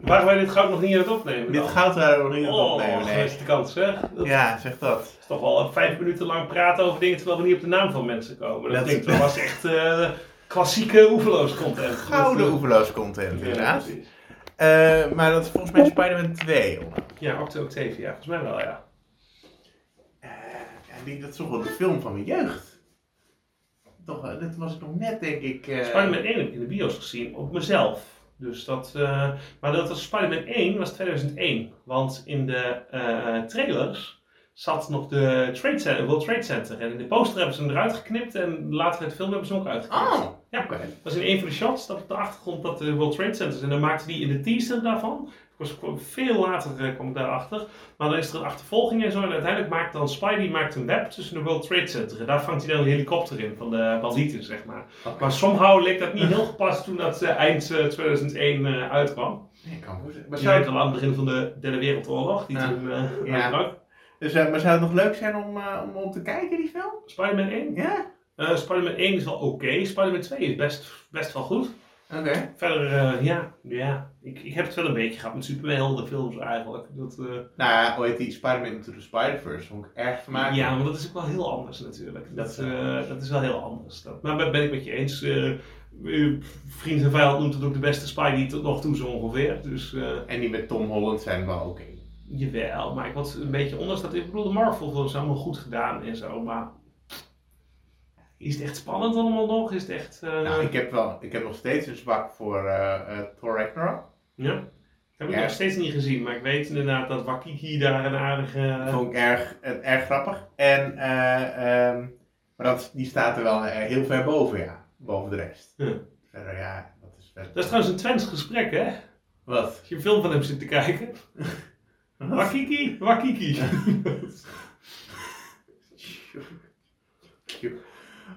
Waren wij dit goud nog niet aan het opnemen? Dit dan? goud waren we nog niet aan het Oh, opnemen, nee. gemiste kans, zeg. Dat Ja, zeg dat. is toch wel vijf minuten lang praten over dingen terwijl we niet op de naam van mensen komen. Dat, Dat- klinkt, dat was echt eh, klassieke oeverloos content. Gouden eh, oeverloos content, ja, inderdaad. precies. Eh, maar dat is volgens mij Spider-Man 2. hoor. Ja, Octo Octavia, volgens mij wel, ja. Eh, ja, die- dat is toch wel de film van mijn jeugd. Toch, dat was ik nog net, denk ik. Spider-Man 1 heb ik in de bios gezien, op mezelf. Dus dat, eh, maar dat was Spider-Man 1 was 2001. Want in de eh, trailers zat nog de Trade Center, World Trade Center. En in de poster hebben ze hem eruit geknipt en later in het film hebben ze hem ook uitgeknipt. Oh, Ja. oké. Dat was in een van de shots dat op de achtergrond dat de World Trade Center is. En dan maakte die in de teaser daarvan. Was veel later eh, kwam ik daarachter. Maar dan is er een achtervolging en zo. En uiteindelijk maakt dan Spidey maakt een web tussen de World Trade Center. En daar vangt hij dan een helikopter in van de bandieten, zeg maar. Maar somehow leek dat niet heel gepast toen dat eh, eind eh, 2001 eh, uitkwam. Nee, kan voorstellen. Maar zou, al aan het begin van de derde wereldoorlog, die toen eh Ja. dus, eh, maar zou het nog leuk zijn om, eh, om, om te kijken, die film? Spider-Man 1. Ja? Eh, Spider-Man 1 is wel oké. Spider-Man 2 is best, best wel goed. Oké. Verder, eh, ja, ja. Ik, ik heb het wel een beetje gehad met superheldenfilms eigenlijk. Dat, eh, Nou ja, heet die Spider-Man Into the Spider-Verse? Vond ik erg vermakelijk. ja, maar dat is ook wel heel anders natuurlijk. Dat, Dat, eh, dat is wel heel anders. Dat, maar ben ben ik met je eens. eh, eh, Vriend en vijand noemt het ook de beste Spidey tot nog toe zo ongeveer. Dus eh, En die met Tom Holland zijn wel oké. jawel. Maar ik was een beetje ondanks dat ik bedoel, de Marvel films zijn allemaal goed gedaan en zo. Maar is het echt spannend allemaal nog? Is het echt... eh, Nou, ik heb, wel, ik heb nog steeds een zwak voor eh, Thor Ragnarok. Ja? Dat heb ik Ja. nog steeds niet gezien. Maar ik weet inderdaad dat Wakiki daar een aardige... Dat vond ik erg, erg grappig. En, ehm, maar dat, die staat er wel heel ver boven, ja. Boven de rest. Ja. Verder, ja, dat is vet. Dat is trouwens een Twents gesprek, hè? Wat? Als je een film van hem zit te kijken. Wakiki, Wakiki.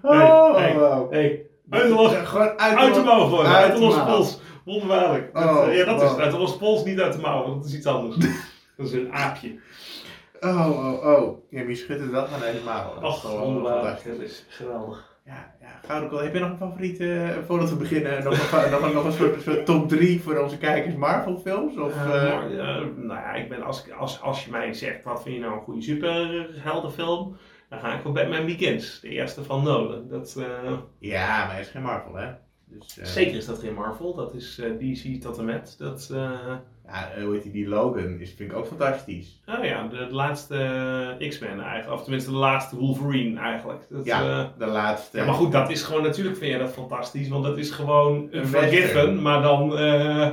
Oh, hey, wow. hey, uit de losse, Gewoon uit, uit de mouw gewoon, uit uit de de losse mouw. pols. Wonderbaarlijk. Dat, Oh, eh, ja, dat is het. Uit de losse pols, niet uit de mouw, want dat is iets anders. dat is een aapje. Oh, oh, oh. Ja, maar je schudt het wel van helemaal. Dat is Och, wonderbaarlijk. Dat is geweldig. Ja, ja, Gouden. Heb je nog een favoriete, eh, voordat we beginnen, nog een, nog een, nog een soort, soort top 3 voor onze kijkers Marvel films? Of, Eh, nou ja, ik ben, als, als, als je mij zegt, wat vind je nou een goede superheldenfilm? Dan ga ik voor Batman Begins, de eerste van Nolan. Dat, eh, ja, maar hij is geen Marvel, hè? Dus, eh, Zeker is dat geen Marvel, dat is eh, DC tot en met. Dat, eh, Ja, hoe heet die, die Logan, is, vind ik ook fantastisch. oh ja, de, de laatste X-Men eigenlijk, of tenminste de laatste Wolverine eigenlijk. Dat, Ja, eh, de laatste. ja, maar goed, dat is gewoon, natuurlijk vind je dat fantastisch, want dat is gewoon een Forgiven, maar dan eh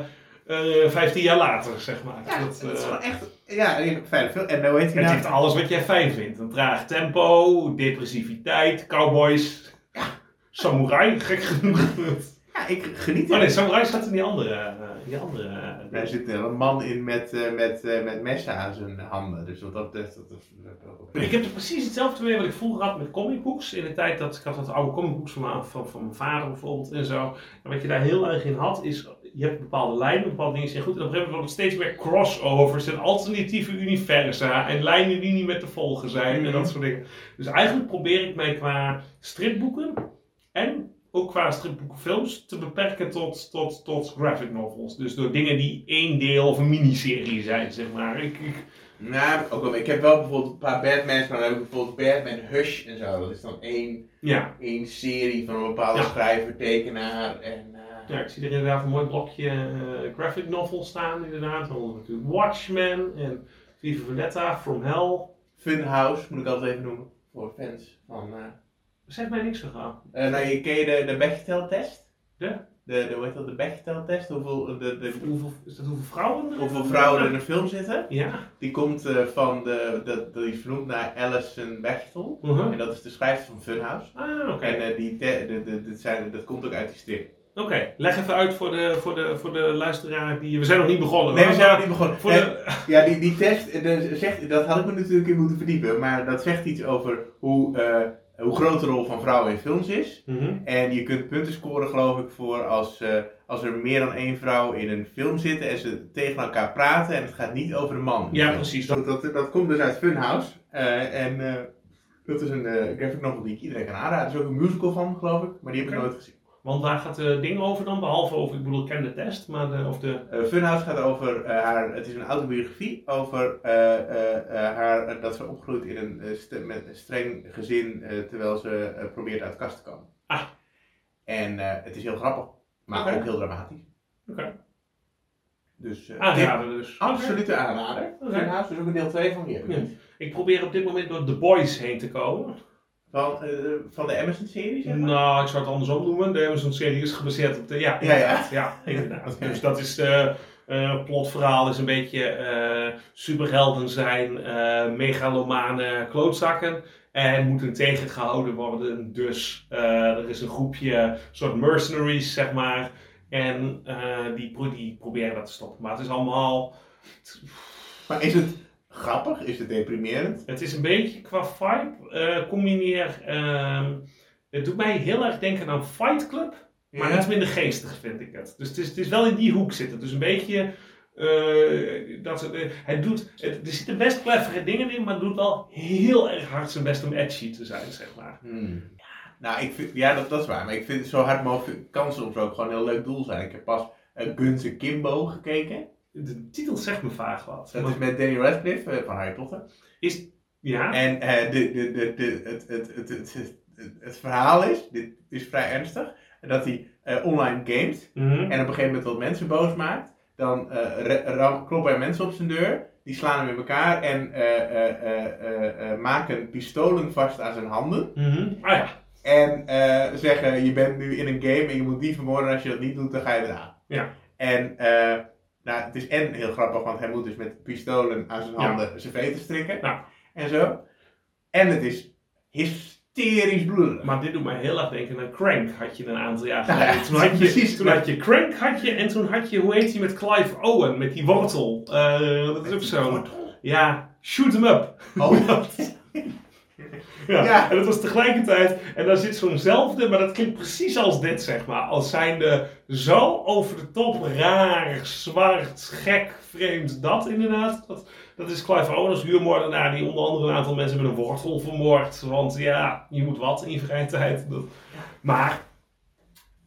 eh 15 jaar later, zeg maar. Ja, dat, dat is wel echt, ja, film. En hoe heet die Het nou? heeft alles wat jij fijn vindt. Een traag tempo, depressiviteit, cowboys, samurai, gek genoeg. Ja, ik geniet Oh nee, samurai staat in die andere. eh, die andere eh, Daar zit een man in met, eh, met, eh, met messen aan zijn handen. Dus wat dat betreft, dat dat Ik heb er precies hetzelfde mee wat ik vroeger had met comicbooks. In de tijd dat ik had dat oude comicbooks van, mijn- van, van mijn vader bijvoorbeeld en zo. En wat je daar heel erg in had is, je hebt bepaalde lijnen, bepaalde dingen zijn goed. En op een gegeven moment steeds meer crossovers en alternatieve universa. En lijnen die niet meer te volgen zijn en Mhm. dat soort dingen. Dus eigenlijk probeer ik mij qua stripboeken en ook qua stripboekenfilms te beperken tot, tot, tot graphic novels. Dus door dingen die één deel of een miniserie zijn, zeg maar. Ik, ik, Nou, ook wel, ik heb wel bijvoorbeeld een paar Batmans, maar dan heb ik bijvoorbeeld Batman Hush en zo. Dat is dan één, ja, één serie van een bepaalde Ja. schrijver, tekenaar en... Ja, ik zie er inderdaad een mooi blokje eh, graphic novel staan, inderdaad. Dan natuurlijk Watchmen en Viva Vendetta, From Hell. Funhouse, moet ik altijd even noemen, voor fans van... eh Zeg mij niks van gaan. eh, nou, je ken je de, de Bechdel-test? De? De, de, hoe heet dat, de Bechdel-test? Hoeveel, de, de, Hoeveel, is dat hoeveel vrouwen? er- hoeveel vrouwen in een film zitten? Ja. Die komt van de, de, die is vernoemd naar Alison Bechtel. Uh-huh. En dat is de schrijver van Funhouse. Ah, oké. En die te- de, de, zijn, dat komt ook uit die strip. Oké, leg even uit voor de, voor, de, voor de luisteraar die... We zijn nog niet begonnen. Nee, we zijn nog niet begonnen. Voor Nee, de, Ja, die, die test, eh, de- zegt, dat had ik me natuurlijk in moeten verdiepen. Maar dat zegt iets over hoe, eh, hoe groot de rol van vrouwen in films is. Mhm. En je kunt punten scoren, geloof ik, voor als, eh, als er meer dan één vrouw in een film zitten en ze tegen elkaar praten en het gaat niet over de man. Ja, precies. Dat, dat, dat komt dus uit Funhouse. Eh, en eh, dat is een eh, graphic novel die ik iedereen kan aanraden. Er is ook een musical van, geloof ik, maar die heb ik nooit gezien. Want waar gaat het ding over dan? Behalve over, ik bedoel, ik ken de test, maar de, of de... Eh, Funhouse gaat over eh, haar, het is een autobiografie over eh, eh, eh, haar, eh, dat ze opgroeit in een eh, st- met een streng gezin eh, terwijl ze eh, probeert uit de kast te komen. Ah. En eh, het is heel grappig, maar ook heel dramatisch. Oké. Dus eh, Aanraden dus. absolute aanrader. Oké. Funhouse, dus ook een deel 2 van hier. Ja. Ik probeer op dit moment door The Boys heen te komen. Van, eh, van de Amazon-serie, zeg maar? Nou, ik zou het andersom noemen. De Amazon-serie is gebaseerd op de... Ja, Ja, ja. inderdaad. Ja, inderdaad. Oké. Dus dat is de... eh, plotverhaal is een beetje eh, superhelden zijn megalomane klootzakken en moeten tegengehouden worden. Dus er is een groepje soort mercenaries, zeg maar. En die, pro- die proberen dat te stoppen. Maar het is allemaal... Maar is het grappig? Is het deprimerend? Het is een beetje qua vibe. eh combineer... ehm, het doet mij heel erg denken aan Fight Club. Maar Ja? iets minder geestig vind ik het. Dus het is, het is wel in die hoek zitten. Dus een beetje. eh, dat eh, het doet, het, er zitten best clevere dingen in, maar het doet wel heel erg hard zijn best om edgy te zijn, zeg maar. Hmm. Nou, ik vind, ja, dat, dat is waar. Maar ik vind zo hard mogelijk kan soms ook gewoon een heel leuk doel zijn. Ik heb pas uh, Guns Kimbo gekeken. De titel zegt me vaag wat. Dat Maar is met Danny Radcliffe eh, van Harry Potter. is, ja, En eh, de, de, de, de, het, het, het, het, het, het verhaal is, dit is vrij ernstig, dat hij eh, online gamet mhm. en op een gegeven moment wat mensen boos maakt. Dan ram- kloppen er mensen op zijn deur, die slaan hem in elkaar en maken pistolen vast aan zijn handen. Mhm. Ah ja, En zeggen, je bent nu in een game en je moet die vermoorden. Als je dat niet doet, dan ga je eraan. Ja. En eh, nou, het is en heel grappig, want hij moet dus met pistolen aan zijn Ja. handen zijn veten strikken. Ja. En zo. En het is hysterisch bloedig. maar dit doet mij heel erg denken aan Crank, had je een aantal jaar Nou geleden. ja, toen had je, precies. toen had je Crank, had je, en toen had je, hoe heet hij met Clive Owen, met die wortel. Eh, dat is ook zo. Ja, shoot him up. Oh, Ja, Ja. en dat was tegelijkertijd, en daar zit zo'nzelfde, maar dat klinkt precies als dit, zeg maar. Als zijnde zo over de top, raar, zwart, gek, vreemd, dat inderdaad. Dat, dat is Clive Owen als huurmoordenaar die onder andere een aantal mensen met een wortel vermoordt. Want ja, je moet wat in je vrije tijd. Dat- Maar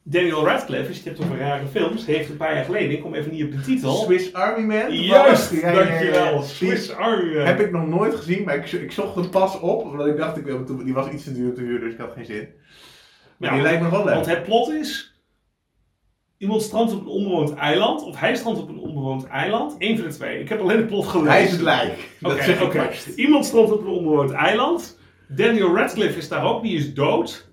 Daniel Radcliffe, je het hebt over rare films, heeft een paar jaar geleden, ik kom even niet op de titel. Swiss Army Man? Juist, Ja, ja, ja, ja. dankjewel. Swiss Army Man. Heb ik nog nooit gezien, maar ik, ik zocht hem pas op. Omdat ik dacht, ik, wil- die was iets te duur te huren, dus ik had geen zin. Maar die lijkt me wel leuk. Want het plot is: iemand strandt op een onbewoond eiland, of hij strandt op een onbewoond eiland. Eén van de twee. Ik heb alleen het plot gelezen. Hij is het lijk. Dat zeg ik. Iemand strandt op een onbewoond eiland. Daniel Radcliffe is daar ook, die is dood.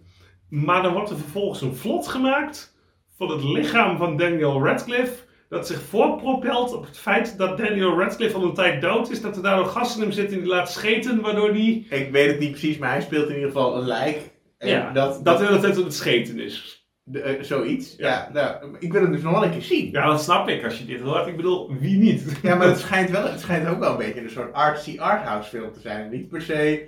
Maar dan wordt er vervolgens een vlot gemaakt van het lichaam van Daniel Radcliffe. Dat zich voortpropelt op het feit dat Daniel Radcliffe al een tijd dood is. Dat er daar nog gas in hem zit en die laat scheten, waardoor die. Ik weet het niet precies, maar hij speelt in ieder geval een lijk. En Ja, dat, Dat tijd aan het scheten is. de- eh, zoiets. Ja. Ja. nou, ik wil hem dus nog wel een keer zien. Ja, dat snap ik als je dit hoort. Ik bedoel, wie niet? Ja, maar het schijnt, wel, het schijnt ook wel een beetje een soort artsy arthouse film te zijn. Niet per se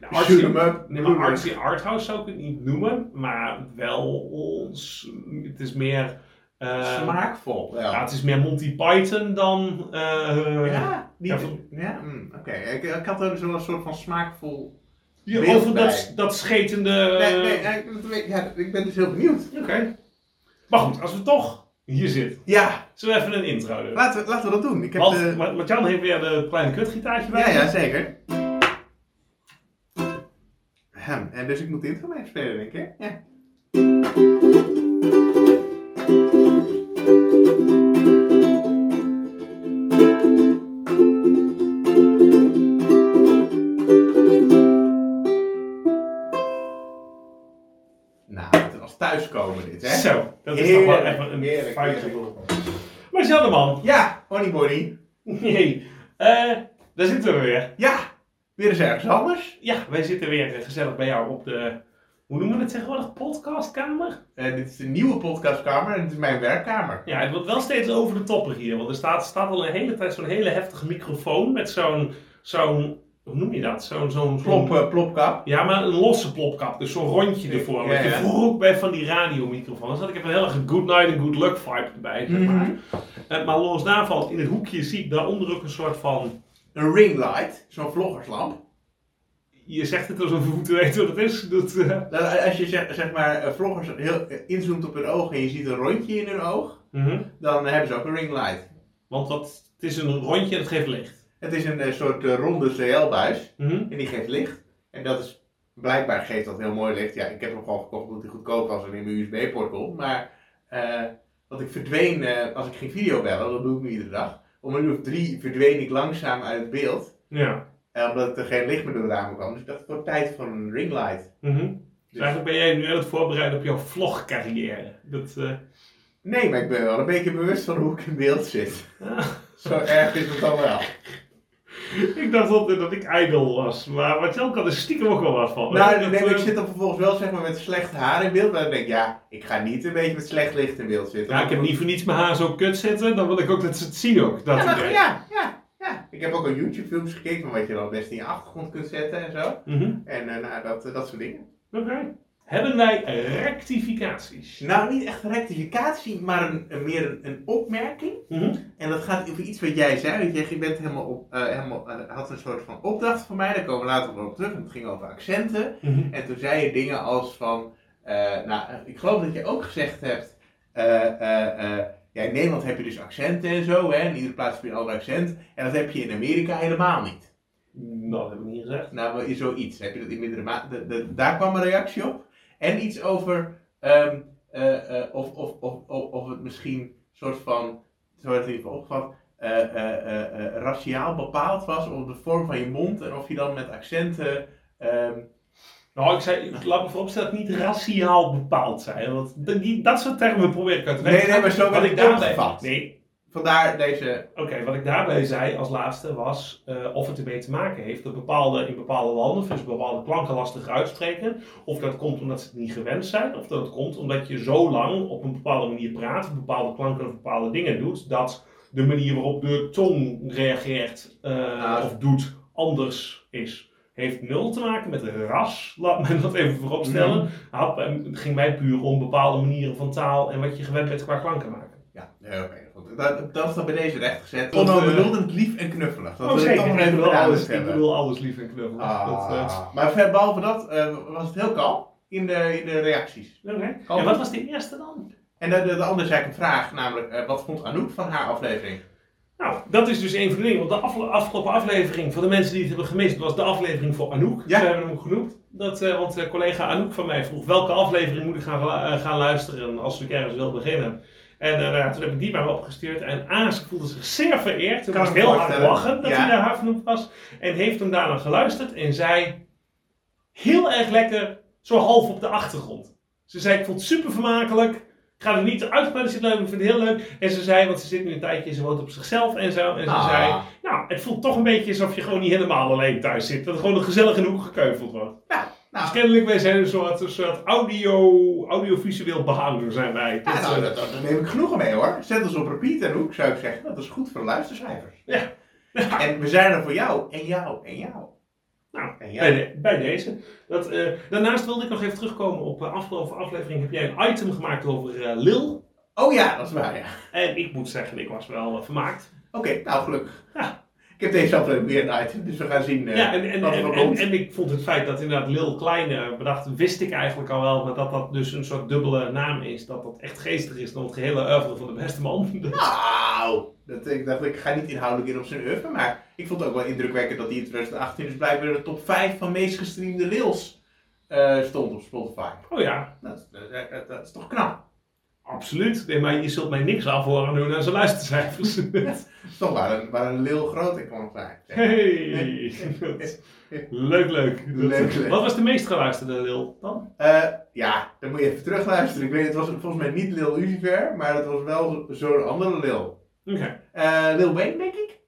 Nou, shoot artsy, 'em up. nee, maar artsy arthouse zou ik het niet noemen, maar wel, ons- het is meer, eh, Smaakvol. Ja, het is meer Monty Python dan, eh, Ja, niet, Ja, ja, van- mm, oké. Ik, ik had er zo'n soort van smaakvol... ja, beeld over dat, bij. dat schetende, Nee, nee, ja, ik- dat weet- ja, ik ben dus heel benieuwd. oké. Maar goed, als we toch hier zitten, Ja, zullen we even een intro doen. laten we, laten we dat doen. Ik heb Want de... Martjan heeft weer de kleine kutgitaartje bij. Ja, ja, zeker. Hem. En dus ik moet de intro mee spelen, denk ik. Ja. Nou, thuiskomen dit, hè? Zo, dat is toch wel even een heerlijk, feitje. de man, Ja, Honeybody. nee, eh, daar zitten we weer. Ja, weer eens ergens anders. Ja, wij zitten weer gezellig bij jou op de, hoe noemen we het tegenwoordig, podcastkamer? Eh, dit is de nieuwe podcastkamer en dit is mijn werkkamer. Ja, het wordt wel steeds over de toppen hier, want er staat, staat al een hele tijd zo'n hele heftige microfoon met zo'n, zo'n, hoe noem je dat? Zo'n, zo'n, Plop, eh, plopkap. ja, maar een losse plopkap, dus zo'n rondje ervoor. Ja, Wat je ja. vroeger ook bij van die radiomicrofoons had. Ik heb een een good night and good luck vibe erbij, zeg maar. Mhm. Eh, maar los daarvan, in het hoekje zie ik daaronder ook een soort van, Een ringlight, zo'n vloggerslamp. je zegt het alsof we moeten weten wat het is. Dat, eh, Nou, als je zeg, zeg maar eh, vloggers heel eh, inzoomt op hun oog en je ziet een rondje in hun oog, mhm. dan hebben ze ook een ring light. Want wat, het is een rondje en het geeft licht. Het is een soort ronde CL-buis Mhm. en die geeft licht. En dat is, blijkbaar geeft dat heel mooi licht. Ja, ik heb hem gewoon gekocht omdat hij goedkoop was en in mijn USB-poort kon. Maar, eh want ik verdween, als ik ging video bellen, dat doe ik nu iedere dag. Om een uur of drie verdween ik langzaam uit het beeld. Ja. eh, omdat er geen licht meer door de ramen kwam. Dus ik dacht, het wordt tijd voor een ring light. Mhm. Dus- Dus eigenlijk ben jij nu aan het voorbereiden op jouw vlogcarrière. Dat, eh, Nee, maar ik ben wel een beetje bewust van hoe ik in beeld zit. ah. Zo erg is het dan wel. ik dacht altijd dat ik idol was, maar wat jou kan er stiekem ook wel wat van. Nou, Dat, nee, ik eh, zit dan vervolgens wel zeg maar, met slecht haar in beeld. Maar dan denk ik, ja, ik ga niet een beetje met slecht licht in beeld zitten. Ja, ik heb niet voor niets mijn haar zo kut zitten, dan wil ik ook dat ze het zien ook. Dat Ja, maar- ja, ja, ja. Ik heb ook al YouTube-films gekeken van wat je dan best in je achtergrond kunt zetten en zo. Mhm. En eh, nou, dat, dat soort dingen. Oké. Hebben wij rectificaties? Nou, niet echt een rectificatie, maar een, een- meer een, een opmerking. Mhm. En dat gaat over iets wat jij zei. Want jij je bent helemaal op, eh, helemaal, eh, had een soort van opdracht van mij. Daar komen we later op terug. En het ging over accenten. Mhm. En toen zei je dingen als van, eh, nou, ik geloof dat je ook gezegd hebt, ja, in Nederland heb je dus accenten en zo, hè, in iedere plaats heb je een ander accent, en dat heb je in Amerika helemaal niet. Nou, dat heb ik niet gezegd. Nou, zoiets, heb je dat in mindere mate, daar kwam een reactie op. En iets over eh, of, of, of, of, of het misschien soort van, zo werd het in ieder geval opgevat, eh, raciaal bepaald was op de vorm van je mond en of je dan met accenten... ehm, Nou, ik zei, laat me vooropstellen dat het niet raciaal bepaald zijn. Want dat, die, dat soort termen probeer ik uit weg Nee, te nee, maar zo werd ik ik opgevat. Nee, Vandaar deze. Oké, wat ik daarbij zei als laatste was eh, of het ermee te maken heeft dat bepaalde, in bepaalde landen dus bepaalde klanken lastiger uitspreken. Of dat komt omdat ze het niet gewend zijn. Of dat het komt omdat je zo lang op een bepaalde manier praat, bepaalde klanken of bepaalde dingen doet, dat de manier waarop de tong reageert eh, Ah. of doet anders is. Heeft nul te maken met ras, laat me dat even vooropstellen. Had- Het ging mij puur om bepaalde manieren van taal en wat je gewend bent qua klanken maken. Ja, oké. Dat, dat is dan bij deze rechtgezet. Tot, Tot eh, bedoeld lief en knuffelig. Dat Oh, zeker. toch nog Ik even bedoel, alles, ik bedoel alles lief en knuffelig. Dat, eh, Ah, maar ver- behalve dat eh, was het heel kalm in de, in de reacties. Oké. En wat was de eerste dan? En de, de, de andere zei ik een vraag, namelijk eh, wat vond Anouk van haar aflevering? Nou, dat is dus een van de dingen. Want de afle- afgelopen aflevering, voor de mensen die het hebben gemist, was de aflevering voor Anouk. Ja. We hebben hem ook genoemd. Dat, eh, want eh, collega Anouk van mij vroeg welke aflevering moet ik gaan, gaan luisteren als ik ergens wil beginnen. En eh, nou ja, toen heb ik die maar opgestuurd. En Aas voelde zich zeer vereerd. Toen was heel hard lachen dat Ja. hij naar haar vernoemd was. En heeft hem daarna geluisterd en zei... Heel erg lekker, zo half op de achtergrond. Ze zei, ik vond het super vermakelijk. Ik ga er niet zitten, maar ik vind het heel leuk. En ze zei, want ze zit nu een tijdje, ze woont op zichzelf en zo. En ze Ah. zei, nou, het voelt toch een beetje alsof je gewoon niet helemaal alleen thuis zit. Dat er gewoon gezellig in de hoek gekeuveld wordt. Nou, Dus kennelijk, wij zijn een soort, een soort audio, audiovisueel behouder zijn wij. ja, nou eh, dat, dat- daar neem ik genoegen mee hoor. Zet ons op repeat en Anouk zou ik zeggen. Dat is goed voor de luistercijfers. Ja. En we zijn er voor jou en jou en jou. Nou, En jou. bij, de- bij deze. Dat, eh, daarnaast wilde ik nog even terugkomen op de afgelopen aflevering. Heb jij een item gemaakt over Lil? Oh ja, dat is waar ja. En ik moet zeggen, ik was wel vermaakt. Oké, nou gelukkig. Ja. Ik heb deze aflevering weer een item, dus we gaan zien eh, ja, en, en, wat er en, en, ik vond het feit dat inderdaad Lil Kleine bedacht, wist ik eigenlijk al wel, maar dat dat dus een soort dubbele naam is. Dat dat echt geestig is dan het gehele oeuvre van de beste man. Nou, dat, ik dacht, ik ga niet inhoudelijk in op zijn oeuvre, maar ik vond het ook wel indrukwekkend dat hij in 2018 dus blijkbaar in de top 5 van meest gestreamde Lils eh, stond op Spotify. Oh ja, Dat, dat, dat- dat is toch knap? Absoluut. Nee, maar je zult mij niks afhoren doen aan zijn luistercijfers. Toch waar een, Lil groot in kan zijn. Hey, leuk, leuk. Leuk, leuk. Wat was de meest geluisterde Lil dan? Eh, ja, dan moet je even terugluisteren. Ik weet, het was volgens mij niet Lil Lucifer, maar het was wel zo- zo'n andere Lil. Oké. Eh, Lil Wayne, denk ik?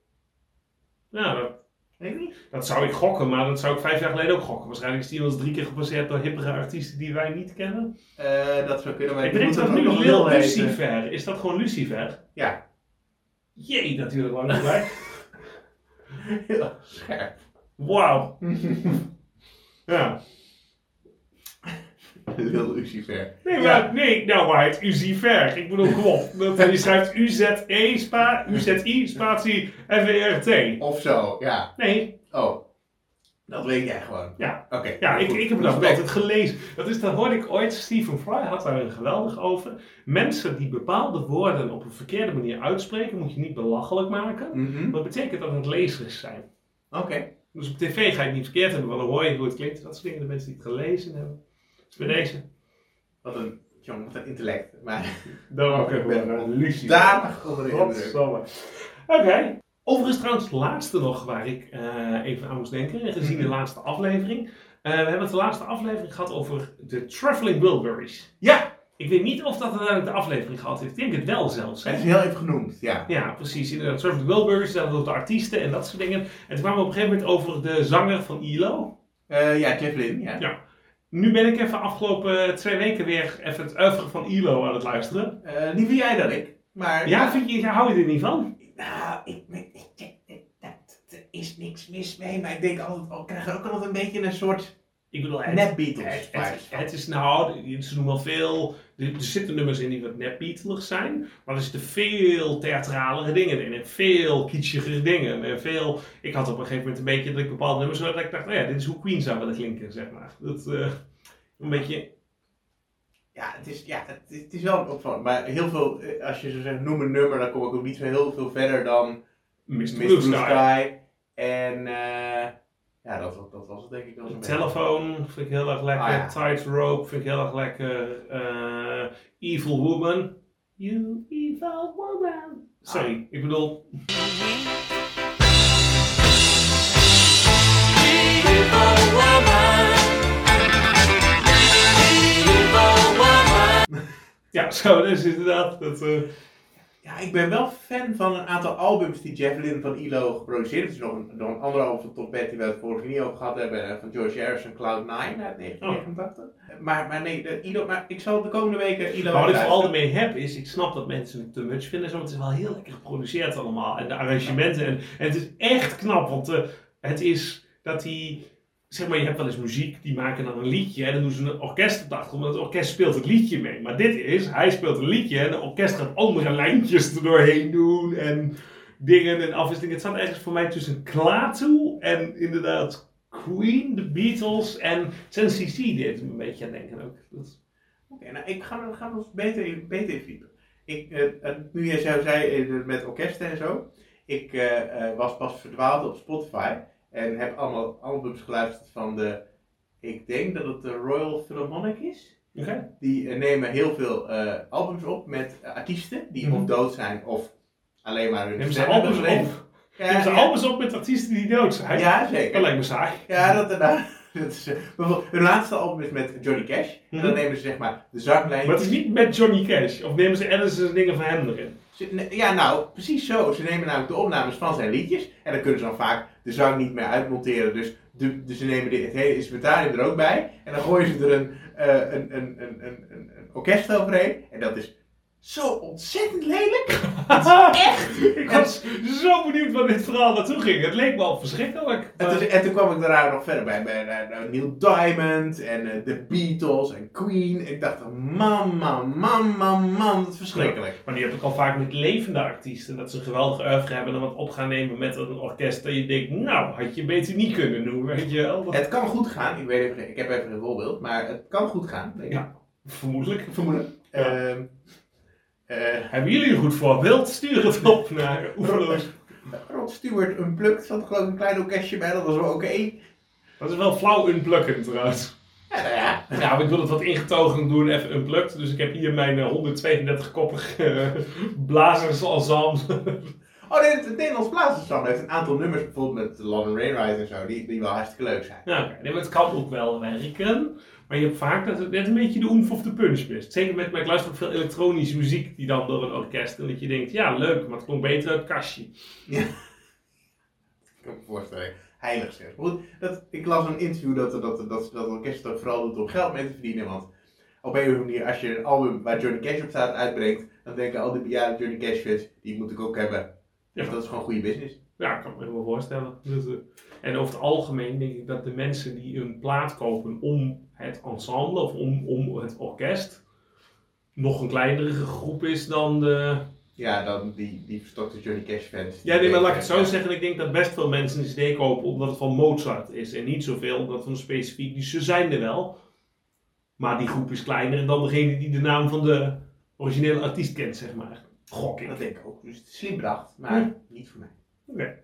Nou, dat, Weet ik niet. dat zou ik gokken, maar dat zou ik vijf jaar geleden ook gokken. Waarschijnlijk is die wel eens drie keer gepasseerd door hippere artiesten die wij niet kennen. Eh, dat zou kunnen, maar ik denk dat nu nog Lil. Lucifer. Is dat gewoon Lucifer? Ja, Jee, natuurlijk lang gelijk. heel scherp. Wauw. Ja. Lil Lucifer. Nee, Ja. maar, nee, nou maar het Uziver. Ik bedoel, kom op. Dat, je schrijft U-Z-E, spa, U-Z-I, spatie, F-E-R-T. Of zo, ja. Nee, Oh, Dat weet jij gewoon. Ja. Oké. Ja, ik, goed. ik heb dat altijd gelezen. Dat is, dat hoorde ik ooit, Stephen Fry had daar een geweldig over. Mensen die bepaalde woorden op een verkeerde manier uitspreken, moet je niet belachelijk maken. Mhm. Dat betekent dat het lezers zijn. Oké. Dus op tv ga je het niet verkeerd hebben, want dan hoor je hoe het klinkt. Dat soort dingen, de mensen die het gelezen hebben. Dus bij deze. Wat een, jongen, wat een intellect. Maar Dan ook Ik ben een lucie. danig onder de indruk. Godsamme. Oké. Overigens trouwens het laatste nog waar ik eh, even aan moest denken, gezien de Mhm. laatste aflevering. Eh, we hebben het de laatste aflevering gehad over de Traveling Wilburys. Ja, Ik weet niet of dat uiteindelijk de aflevering gehad heeft. Ik denk het wel zelfs. hè? het is heel even genoemd. Ja. Ja, precies. Inderdaad, Traveling Wilburys, dat over de artiesten en dat soort dingen. En toen kwamen we op een gegeven moment over de zanger van ILO. Eh, ja, Jeff Lynne. Ja. Ja. Nu ben ik even afgelopen twee weken weer even het oeuvre van ILO aan het luisteren. Eh, liever jij dan ik. Maar Ja, vind je, hou je er niet van? Nou, ik, ik, ik, ik- dat- er is niks mis mee, maar ik denk altijd, oh, ik krijg er ook altijd een beetje een soort Ik bedoel, het, net Beatles het, het, is nou, ze doen wel veel, er, zitten nummers in die wat net Beatles zijn, maar er zitten veel theatralere dingen in en veel kitschigere dingen en veel, ik had op een gegeven moment een beetje dat ik bepaalde nummers hoorde dat ik dacht, oh ja, dit is hoe Queen zou willen klinken, zeg maar. Dat, eh, een beetje, Ja, het is, ja, het, het is wel opvallend, maar heel veel, eh, als je zo zegt, noem een nummer, dan kom ik ook niet zo heel veel verder dan Mr. Blue. Sky. En eh, ja, dat, was- dat was het denk ik wel. Telefoon vind ik heel erg lekker, Ah, ja. Tightrope vind ik heel erg lekker, eh, Evil Woman. You evil woman. Sorry, ik bedoel, ja, zo, dat is inderdaad, dat, eh, Ja, ik ben wel fan van een aantal albums die Jeff Lynne van ILO geproduceerd heeft. Is nog een, nog een ander album van Tom Petty waar we het vorige keer niet over gehad hebben. eh, Van George Harrison, Cloud 9 uit 1989. Maar, maar nee, de ILO, maar ik zal de komende weken ILO Maar wat ik vooral ermee heb is, ik snap dat mensen het te much vinden, zo, maar het is wel heel lekker geproduceerd allemaal. En de arrangementen, en, en het is echt knap, want eh, het is dat die, zeg maar, je hebt wel eens muziek, die maken dan een liedje en dan doen ze een orkest op de achtergrond, het orkest speelt het liedje mee. Maar dit is, hij speelt een liedje en het orkest gaat andere lijntjes er doorheen doen en dingen en afwisselingen. Het staat ergens voor mij tussen Klaatu en inderdaad Queen, de Beatles en Sensi C deed me een beetje aan denken ook. Oké, nou, ik ga, we gaan ons beter, in- beter in. Ik, eh, eh, nu jij zo zei eh, met orkesten en zo. Ik was pas verdwaald op Spotify. En heb allemaal albums geluisterd van de. Ik denk dat het de Royal Philharmonic is. Die eh, nemen heel veel eh, albums op met eh, artiesten die Mhm. of dood zijn of alleen maar hun Neem ze albums op. Ja, ze ja. albums op met artiesten die dood zijn. Ja, Dat zeker. lijkt me saai. Ja, dat, dat, dat is, hun laatste album is met Johnny Cash. En dan Mhm. nemen ze zeg maar de zaklijn. Maar het is niet met Johnny Cash. Of nemen ze Edison's dingen van hem erin. Ze- Ja, nou, precies zo. Ze nemen namelijk de opnames van zijn liedjes. En dan kunnen ze dan vaak de zang niet meer uitmonteren. Dus, de, dus ze nemen dit, het hele instrumentarium er ook bij. En dan gooien ze er een, eh, een, een, een, een, een, een orkest overheen. En dat is zo ontzettend lelijk. Echt? Ik was zo benieuwd waar dit verhaal naartoe ging. Het leek me al verschrikkelijk. En, toen, en toen kwam ik daarna nog verder bij, bij Neil Diamond en eh, de Beatles en Queen. Ik dacht, man, man, man, man, man, dat is verschrikkelijk. Maar die heb ik al vaak met levende artiesten. Dat ze een geweldige oeuvre hebben en wat op gaan nemen met een orkest. Dat je denkt, nou, had je beter niet kunnen doen, weet je wel. Dat- Het kan goed gaan. Ik, weet even, ik heb even een voorbeeld, maar het kan goed gaan. Denk ik. Ja. Vermoedelijk. Vermoeden. Ja. Ehm, eh, Hebben jullie een goed voorbeeld? Stuur het op naar Oeverloos. Rod Stewart Unplugged zat geloof ik een klein orkestje bij, dat was wel oké. Dat is wel flauw unplukken trouwens. Ja, nou ja. Ja, maar ik wil het wat ingetogen doen, even unplugged. Dus ik heb hier mijn eh, 132-koppig uh, blazersensemble. Oh nee, het, Nederlands Blazersensemble heeft een aantal nummers, bijvoorbeeld met London Railroad en zo, die, die wel hartstikke leuk zijn. Ja, oké. Nee, maar het kan ook wel werken. Maar je hebt vaak dat het net een beetje de oenf of de punch mist. Zeker met, maar ik luister ook veel elektronische muziek die dan door een orkest. En dat je denkt, ja leuk, maar het klonk beter uit het kastje. Ik kan me voorstellen. Heilig zeg. Goed, dat, ik las een interview dat, dat, dat, dat, dat orkest ook vooral doet om geld mee te verdienen. Want op een of andere manier, als je een album waar Johnny Cash op staat uitbrengt, dan denken al die bejaarde Johnny Cash fans, die moet ik ook hebben. Ja. Dus dat is gewoon goede business. Ja, ik kan me helemaal voorstellen. Dus, eh, en over het algemeen denk ik dat de mensen die een plaat kopen om het ensemble of om, om het orkest nog een kleinere groep is dan de, Ja, dan die, die verstokte Johnny Cash fans. Ja, nee, maar laat ik het zo zeggen. Ik denk dat best veel mensen een CD kopen omdat het van Mozart is. En niet zoveel omdat van specifiek. Dus ze zijn er wel. Maar die groep is kleiner dan degene die de naam van de originele artiest kent, zeg maar. Gok ik. Dat denk ik ook. Dus het is slim bedacht, maar Hm. niet voor mij. Oké.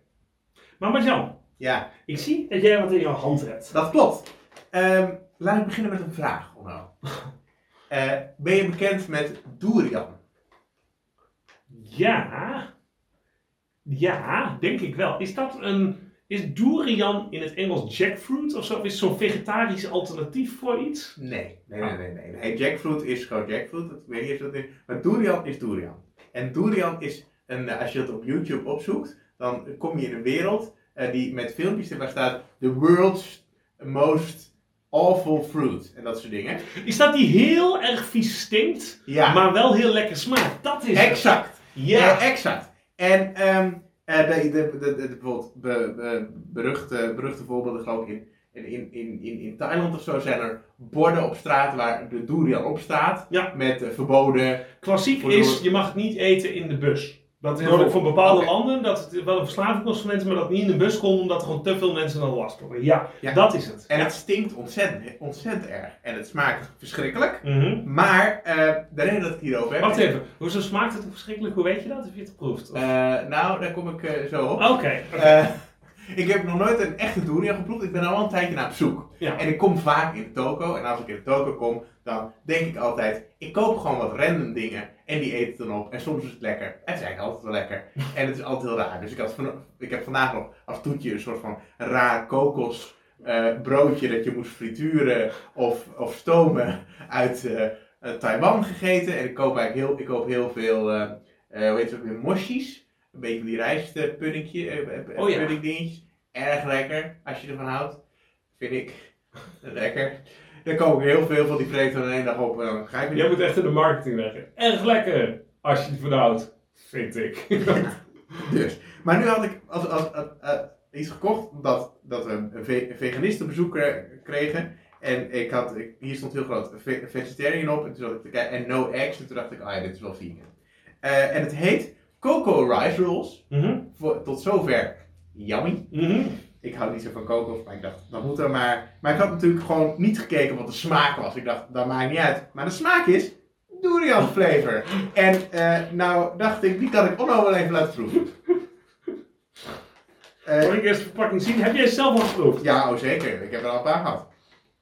Maar Marjan, Ja, ik zie dat jij wat in jouw hand hebt. dat klopt. Ehm, laat ik beginnen met een vraag, Onno. Eh, ben je bekend met Durian? Ja. Ja, denk ik wel. Is dat een. Is durian in het Engels jackfruit of zo? Of is het zo'n vegetarisch alternatief voor iets? Nee, nee, nee, nee. nee. nee. Jackfruit is gewoon jackfruit. Dat, weet of dat is. Maar durian is durian. En durian is, een, eh, als je dat op YouTube opzoekt, dan kom je in een wereld eh, die met filmpjes waar staat The world's most awful fruit. En dat soort dingen. Is dat die heel erg vies stinkt, Ja, maar wel heel lekker smaakt? Dat is het. exact. Ja. Ja, exact. En eh, de, de, de, de, bijvoorbeeld be, be- beruchte, beruchte voorbeelden, geloof ik, in, in, in, in, in Thailand of zo zijn er borden op straat waar de durian op staat. Ja. Met eh, verboden. Klassiek is, je mag het niet eten in de bus. Dat is ook van bepaalde landen, dat het wel een verslaving voor mensen, maar dat het niet in de bus komt, omdat er gewoon te veel mensen dan last worden. Ja, Ja. dat is het. En het stinkt ontzettend, ontzettend erg. En het smaakt verschrikkelijk. Mhm. Maar eh, de reden dat ik hierover heb. Wacht even, hoezo smaakt het verschrikkelijk? Hoe weet je dat? Heb je het geproefd? Eh, nou, daar kom ik eh, zo op. Oké, ik heb nog nooit een echte durian geproefd. Ik ben al een tijdje naar op zoek. Ja. En ik kom vaak in de toko. En als ik in de toko kom, dan denk ik altijd... Ik koop gewoon wat random dingen. En die eet het dan op. En soms is het lekker. Het is eigenlijk altijd wel lekker. En het is altijd heel raar. Dus ik, had van, ik heb vandaag nog als toetje een soort van raar kokos... eh, broodje dat je moest frituren of, of stomen uit eh, eh, Taiwan gegeten. En ik koop eigenlijk heel, ik koop heel veel, eh, hoe heet het ook weer, moshis. Een beetje die rijstpuddingje, eh, eh, Oh ja. Erg lekker, als je ervan houdt. Vind ik. Lekker. Dan koop ik heel veel van die vreten in één dag op dan ga ik. Jij moet echt in de marketing leggen. Erg lekker, als je het verhoudt, vind ik. Dus. Maar nu had ik als, als, als- eh, iets gekocht dat, dat we een ve- veganistenbezoek eh, kregen. En ik had, ik, hier stond heel groot ve- vegetarian op. En toen ik en no eggs. En toen dacht ik, ah ja, dit is wel vegan. Eh, en het heet Cocoa Rice Rolls. Mhm, Voor, tot zover yummy. mhm. Ik hou niet zo van kokos, maar ik dacht, dat moet er maar. Maar ik had natuurlijk gewoon niet gekeken wat de smaak was. Ik dacht, dat maakt niet uit. Maar de smaak is durian flavor. En eh, nou dacht ik, die kan ik Onno wel even laten proeven. Mag ik eerst de verpakking zien? Heb jij zelf al geproefd? ja, oh zeker. Ik heb er al een paar gehad.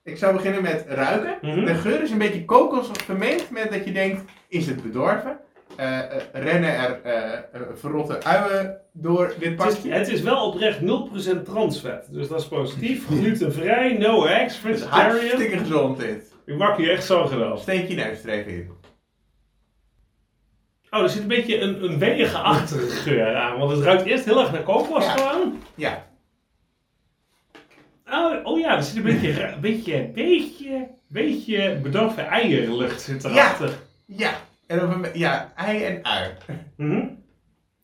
Ik zou beginnen met ruiken. Mhm. De geur is een beetje kokos vermengd met dat je denkt, is het bedorven? Eh, eh, rennen er eh, verrotte uien door dit pakje? het is wel oprecht 0% transvet, dus dat is positief. Glutenvrij, no eggs, vegetarian. hartstikke gezond dit. Ik mag hier echt zo gedaan. Steek je neus er even in. Oh, er zit een beetje een, een weeige-achtige geur aan, want het ruikt eerst heel erg naar Ja. gewoon. Ja, Oh, oh ja, er zit een beetje, een beetje, beetje, beetje bedorven eierlucht zit Ja. erachter. ja. En op een, ja, ei en ui. Mhm.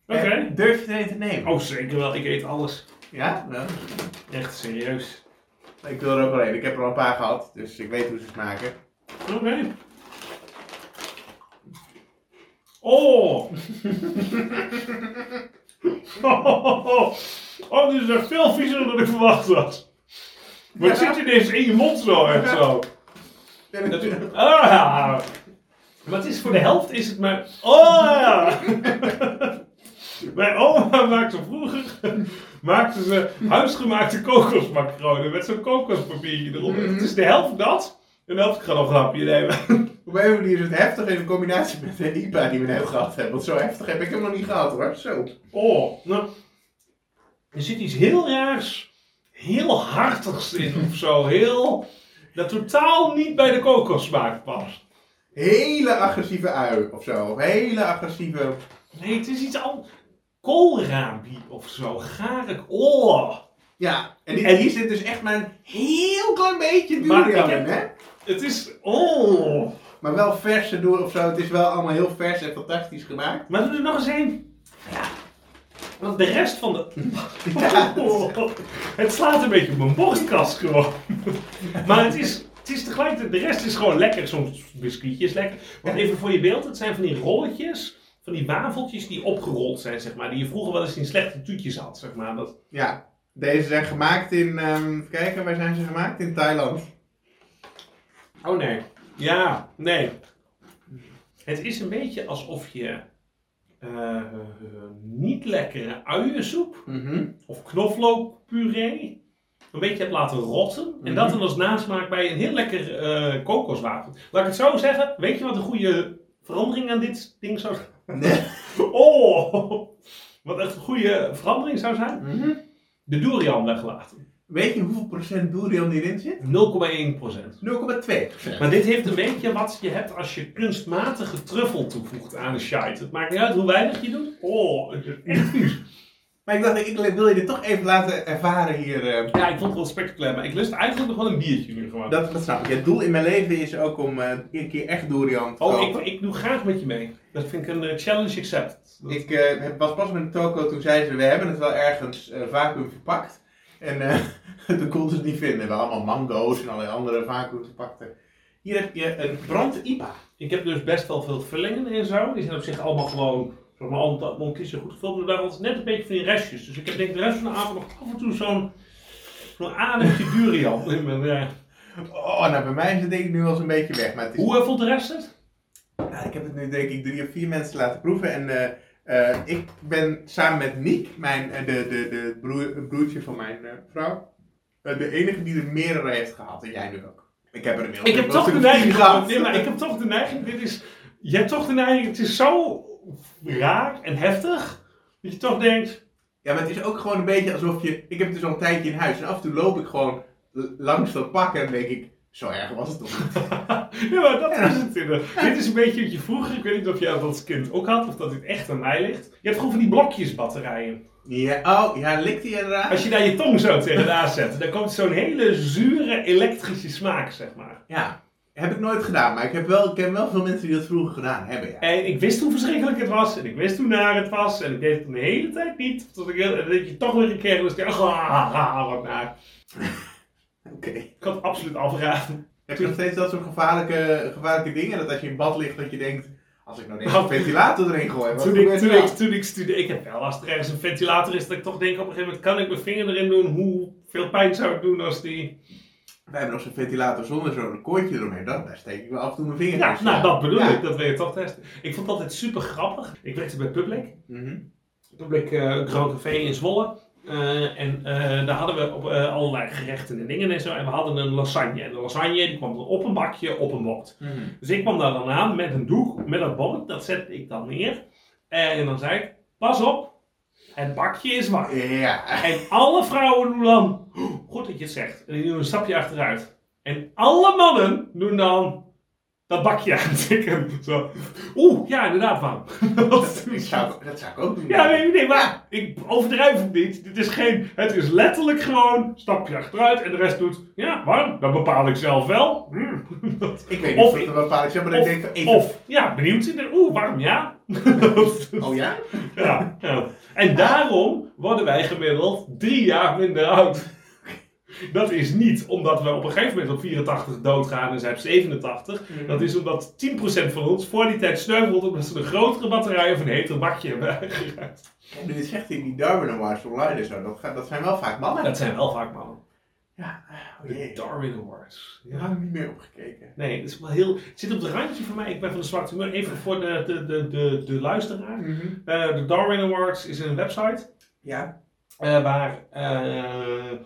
Oké. Durf je er een te nemen? Oh, zeker wel. Ik eet alles. Ja? Nou, Echt serieus. ik wil er ook wel een. Ik heb er al een paar gehad, dus ik weet hoe ze smaken. Oké. Oh! oh, dit is echt veel viezer dan ik verwacht had. Het Ja. zit ineens in je mond zo en zo. Het- Ah, ja. Maar het is voor de helft is het maar... Oh ja! Mijn oma maakte vroeger maakte ze huisgemaakte kokosmacronen met zo'n kokospapiertje erop. Mhm. Het is de helft dat en de helft ik ga nog een hapje nemen. Op een manier is het heftig in combinatie met de IPA die we net gehad hebben. Want zo heftig heb ik hem nog niet gehad hoor. Zo. Oh, nou. Er zit iets heel raars, heel hartigs in of zo. Heel. dat totaal niet bij de kokossmaak past. Hele agressieve ui of zo. Of hele agressieve. Nee, het is iets al. Koolrabi of zo. Gare. Oh. Ja, en, die, En- hier zit dus echt maar een heel klein beetje durian in, hè? Het is. Oh. Maar wel verse door of zo. Het is wel allemaal heel vers en fantastisch gemaakt. Maar doe er nog eens een. Ja. Want de rest van de. Ja. Oh, het slaat een beetje op mijn borstkas gewoon. maar het is, het is tegelijkertijd, de rest is gewoon lekker. Zo'n biscuitje is lekker. Ja. even voor je beeld, het zijn van die rolletjes van die wafeltjes die opgerold zijn, zeg maar. Die je vroeger wel eens in slechte tuutjes had, zeg maar. Dat, Ja, deze zijn gemaakt in, ehm, even kijken, waar zijn ze gemaakt? In Thailand. oh nee. Ja, nee. Het is een beetje alsof je eh, niet lekkere uiensoep Mhm. of knoflookpuree een beetje hebt laten rotten. En Mhm. dat dan als nasmaak bij een heel lekker eh kokoswater. Laat ik het zo zeggen. Weet je wat een goede verandering aan dit ding zou zijn? Nee. Oh! Wat echt een goede verandering zou zijn? Mhm. De durian weggelaten. 0,1%. Weet je hoeveel procent durian hierin zit? 0,2. Maar dit heeft een beetje wat je hebt als je kunstmatige truffel toevoegt aan een shite. Het maakt niet uit hoe weinig je doet. Oh, het is echt vies. Maar ik dacht, ik wil je dit toch even laten ervaren hier. eh. Ja, ik vond het wel spectaculair, maar ik lust eigenlijk nog wel een biertje nu gewoon. Dat, dat snap ik. Het doel in mijn leven is ook om eh, een keer echt durian te Oh, ik, ik doe graag met je mee. Dat vind ik een eh, challenge accepted. Dat- Ik was pas met een toko toen zei ze, we hebben het wel ergens vacuüm verpakt. En toen konden ze het niet vinden. We hebben allemaal mango's en allerlei andere vacuüm verpakte. Hier heb je een brand IPA. Ik heb dus best wel veel vullingen en zo. Die zijn op zich allemaal gewoon, zeg maar, mondjes goed gevuld. Maar daar was net een beetje van die restjes. Dus ik heb denk ik de rest van de avond nog af en toe zo'n zo'n adempje durian in mijn... eh. Oh, nou bij mij is het denk ik nu wel eens een beetje weg. Maar het is, Hoe eh, voelt de rest het? Nou, ik heb het nu denk ik drie of vier mensen laten proeven. En eh, eh, ik ben samen met Niek, mijn, de, de, de broer, broertje van mijn vrouw, de enige die er meerdere heeft gehad. En jij nu ook. Ik heb er inmiddels Ik heb toch de neiging. Nee, maar ik heb toch de neiging. Dit is. Je hebt toch de neiging. Het is zo raar en heftig. Dat je toch denkt. Ja, maar het is ook gewoon een beetje alsof je... Ik heb het dus al een tijdje in huis. En af en toe loop ik gewoon langs dat pak en denk ik... Zo erg was het toch niet? ja, maar dat is het. inderdaad. Dit is een beetje wat je vroeger. Ik weet niet of jij dat als kind ook had. Of dat dit echt aan mij ligt. Je hebt gewoon van die blokjes batterijen. Ja, oh, ja, likt hij inderdaad? Als je daar je tong zo tegenaan zet. Dan komt zo'n hele zure elektrische smaak, zeg maar. Ja, heb ik nooit gedaan. Maar ik heb wel, ik ken wel veel mensen die dat vroeger gedaan hebben, ja. En ik wist hoe verschrikkelijk het was. En ik wist hoe naar het was. En ik deed het de hele tijd niet. Tot ik, en dan denk je toch weer een keer. Dus ik dacht, ah, wat naar. Oké. Ik had het absoluut afraden. Heb je nog steeds dat soort gevaarlijke, gevaarlijke dingen? Dat als je in bad ligt, dat je denkt... Als ik nou deze ventilator erin gooi, wat Toen ik, toen, ik, toen ik studeerde, ik heb wel, als er ergens een ventilator is, dat ik toch denk op een gegeven moment, kan ik mijn vinger erin doen? Hoeveel pijn zou het doen als die... Wij hebben nog zo'n ventilator zonder zo'n koordje eromheen. Dat, daar steek ik wel af en toe mijn vinger Ja, tussen. nou dat bedoel Ja. ik, dat wil je toch testen. Ik vond het altijd super grappig. Ik werkte bij Public. Mhm. Public uh, Grand Café in Zwolle. Eh, en eh, daar hadden we op, eh, allerlei gerechten en dingen en zo. En we hadden een lasagne. En de lasagne die kwam dan op een bakje, op een bord. Mhm. Dus ik kwam daar dan aan met een doek, met een bord. Dat zette ik dan neer. En dan zei ik, pas op, het bakje is warm. Ja. En alle vrouwen doen dan, goed dat je het zegt, en die doen een stapje achteruit. En alle mannen doen dan dat bakje aantikken. Zo. Oeh, ja, inderdaad, warm. Dat zou, ik- dat zou ik ook doen. Ja, nee, nee, maar ik overdrijf het niet. Dit is geen, het is letterlijk gewoon stapje achteruit en de rest doet, ja, warm. Dat bepaal ik zelf wel. Mm. Ik weet niet Of of ik- dat een bepaald is, maar ik denk van... even- of, ja, benieuwd. Oeh, warm, ja. Oh ja? Ja, ja. En daarom worden wij gemiddeld drie jaar minder oud. Dat is niet omdat we op een gegeven moment op 84 doodgaan en zij op 87. Dat is omdat 10% van ons voor die tijd sneuvelt omdat ze een grotere batterij of een heter bakje hebben aangeraakt. En nu zegt hij die Darwin Awards online en zo, dat, gaat- dat zijn wel vaak mannen. Dat zijn wel vaak mannen. Ja, oh De. Darwin Awards. Daar had ik niet meer opgekeken. Nee, het is wel heel. Het zit op het randje voor mij. Ik ben van de zwarte humeur. Even voor de, de, de, de, de luisteraar. Eh, de Darwin Awards is een website. Ja. Eh, waar eh,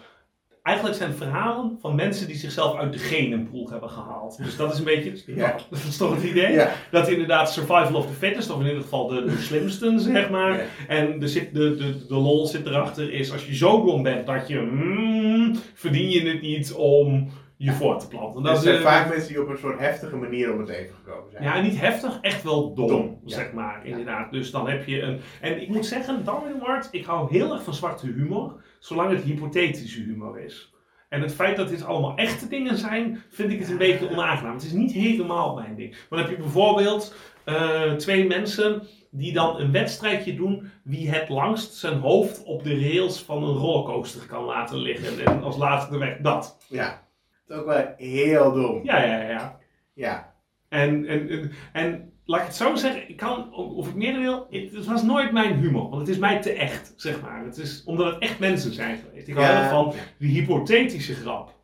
eigenlijk zijn verhalen van mensen die zichzelf uit de genenpool hebben gehaald. Dus dat is een beetje, Ja. dat is toch het idee? Ja. Dat inderdaad survival of the fittest, of in ieder geval de, de slimsten, zeg maar. Ja. En er zit, de, de, de lol zit erachter is, als je zo dom bent dat je, mm, verdien je het niet om je voor te planten. Dat Dat zijn eh, vaak mensen die op een soort heftige manier om het even gekomen zijn. ja, niet heftig, echt wel dom, Dom, ja. zeg maar, inderdaad. Dus dan heb je een... En ik moet zeggen, Darwin Award, ik hou heel erg van zwarte humor, zolang het hypothetische humor is. En het feit dat dit allemaal echte dingen zijn, vind ik het een beetje onaangenaam. Het is niet helemaal mijn ding. Dan heb je bijvoorbeeld eh, twee mensen die dan een wedstrijdje doen wie het langst zijn hoofd op de rails van een rollercoaster kan laten liggen. En als laatste weg dat. Ja. Dat is ook wel heel dom. Ja, ja, ja. Ja. En, en, en, en laat ik het zo zeggen, ik kan, of ik meer wil, het, was nooit mijn humor. Want het is mij te echt, zeg maar. Het is omdat het echt mensen zijn geweest. Ik hou Ja. van die hypothetische grap.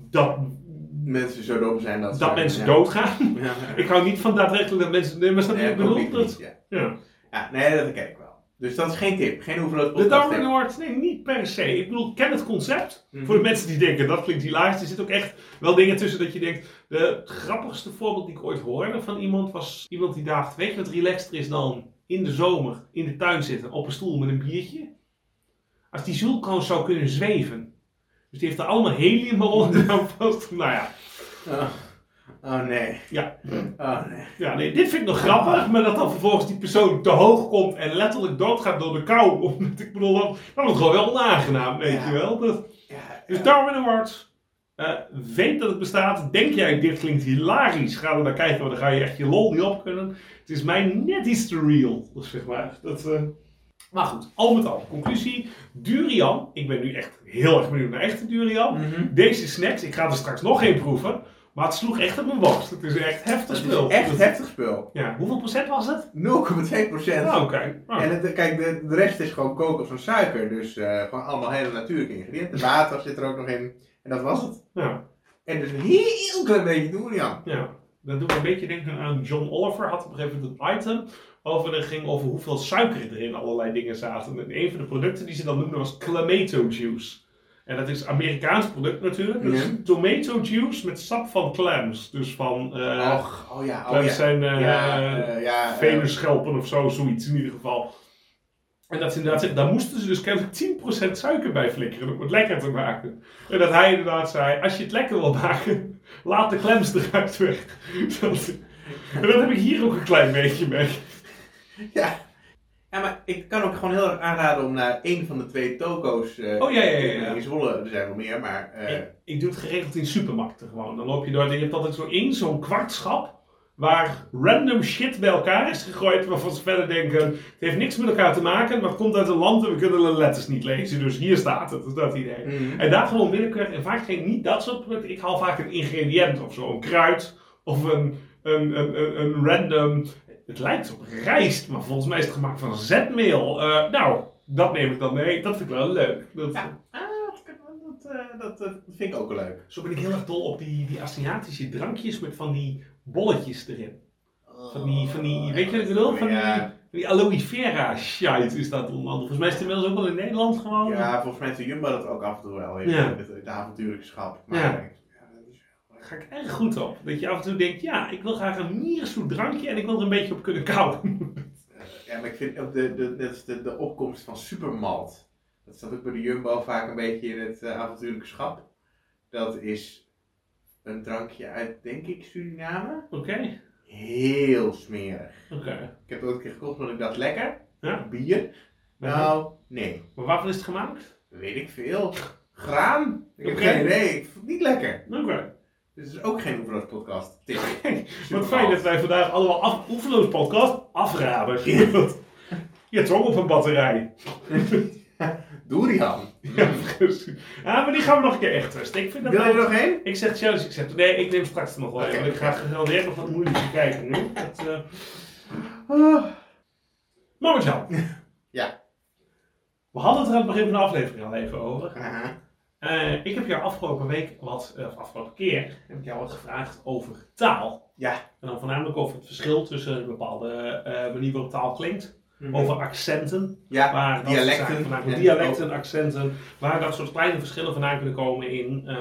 Dat, Mensen zo dom zijn dat, dat ze- mensen ja. doodgaan. Ja. Ik hou niet van daadwerkelijk dat mensen... Nee, maar snap je Nee, bedoel? ik Dat, niet, ja. ja. ja, nee, dat ken ik wel. Dus dat is geen tip. Geen hoeveelheid De Darwin tip. Award, nee, niet per se. Ik bedoel, ken het concept. Mhm. Voor de mensen die denken, dat klinkt hilarisch. Er zitten ook echt wel dingen tussen dat je denkt... De grappigste voorbeeld die ik ooit hoorde van iemand was iemand die dacht... Weet je wat relaxter is dan in de zomer in de tuin zitten op een stoel met een biertje? Als die zoelkoos zou kunnen zweven. Dus die heeft er allemaal heliumballonnen aan vast. Nou ja, Oh. oh nee. Ja. Oh nee. ja nee, dit vind ik nog grappig. Maar dat dan vervolgens die persoon te hoog komt en letterlijk doodgaat door de kou. Omdat ik bedoel, dat, dat wordt gewoon wel onaangenaam, weet Ja. je wel. Dat, Ja, Dus. Darwin Awards. eh, weet dat het bestaat. Denk jij, dit klinkt hilarisch. Ga er naar kijken, want dan ga je echt je lol niet op kunnen. Het is mij net iets te real. Dus zeg maar. Dat, eh, Maar goed, al met al. Conclusie. Durian. Ik ben nu echt heel erg benieuwd naar echte durian. Mhm. Deze snacks, ik ga er straks nog één proeven. Maar het sloeg echt op mijn borst. Het is echt heftig Het spul. is echt heftig spul. Ja, hoeveel procent was het? 0,2 procent. Nou, oké. Nou, En het, kijk, de, de rest is gewoon kokos en suiker. Dus eh, gewoon allemaal hele natuurlijke ingrediënten. Water zit er ook nog in. En dat was het. ja. En dus een heel klein beetje durian. Ja, dat doet me een beetje denken aan John Oliver. Had op een gegeven moment een item over, dat ging over hoeveel suiker er in allerlei dingen zaten. En een van de producten die ze dan noemden was Clamato juice. En dat is een Amerikaans product natuurlijk. Dat is tomato juice met sap van clams. Dus van, eh Och, oh ja, oh clams ja. zijn eh ja, eh, ja, venusschelpen of zo, zoiets in ieder geval. En dat inderdaad, daar moesten ze dus kennelijk 10% suiker bij flikkeren om het lekker te maken. En dat hij inderdaad zei, als je het lekker wil maken, laat de clams eruit weg. Dat, en dat heb ik hier ook een klein beetje mee. ja. ja, maar ik kan ook gewoon heel erg aanraden om naar één van de twee toko's eh, Oh, ja, ja, ja, ja. in Zwolle, er zijn wel meer, maar... eh, Ik, ik doe het geregeld in supermarkten gewoon. Dan loop je door en je hebt altijd zo één, zo'n kwartschap. Waar random shit bij elkaar is gegooid. Waarvan ze verder denken. Het heeft niks met elkaar te maken. Maar het komt uit een land en we kunnen de letters niet lezen. Dus hier staat het. Dat is dat idee. mhm. En daar gewoon willekeurig. En vaak geen niet dat soort producten. Ik haal vaak een ingrediënt of zo. Een kruid. Of een, een, een, een, random. Het lijkt op rijst. Maar volgens mij is het gemaakt van zetmeel. Eh, nou, dat neem ik dan mee. Dat vind ik wel leuk. Dat, Ja. Ah, dat, dat, eh, dat, eh, vind ik ook wel leuk. Zo ben ik heel erg dol op die, die Aziatische drankjes met van die bolletjes erin. Van die, van die weet je wat ik bedoel? Van die, die aloe vera shite is dat onder andere. Volgens mij is het inmiddels ook wel in Nederland gewoon. Ja, volgens mij heeft de Jumbo dat ook af en toe wel. Even, Ja. met de avontuurlijke schap. Maar Ja. is Daar ga ik erg goed op. Dat je af en toe denkt, ja, ik wil graag een mierzoet drankje en ik wil er een beetje op kunnen kauwen. Ja, maar ik vind ook de, de, is de, de opkomst van supermalt. Dat staat ook bij de Jumbo vaak een beetje in het eh, avontuurlijke schap. Dat is een drankje uit, denk ik, Suriname. Oké, Heel smerig. oké. Ik heb het ook een keer gekocht, omdat ik dacht, lekker. Ja. Bier. Nou, nee. Maar waarvan is het gemaakt? Weet ik veel. Graan? Ik heb geen idee. Ik vond het niet lekker. Oké. Dit is ook geen Oefenloos podcast. Wat fijn dat wij vandaag allemaal af, oefenloos podcast afraden. Je trok op een batterij. Durian. Ja, precies. Ja, maar die gaan we nog een keer echt testen. Ik vind dat Wil je er nog één? Ik zeg Chelsea, ik zeg nee, ik neem straks nog wel want Ik ga gegarandeerd nog wat moeilijker kijken nu. Dat, Ah. Marjan. Ja. We hadden het er aan het begin van de aflevering al even over. Eh, ik heb jou afgelopen week wat, eh, of afgelopen keer, heb ik jou wat gevraagd over taal. Ja. En dan voornamelijk over het verschil tussen een bepaalde manier waarop taal klinkt. Mhm. Over accenten. Ja, Waar dialecten. vandaan dialecten, accenten. Waar dat soort kleine verschillen vandaan kunnen komen in, eh,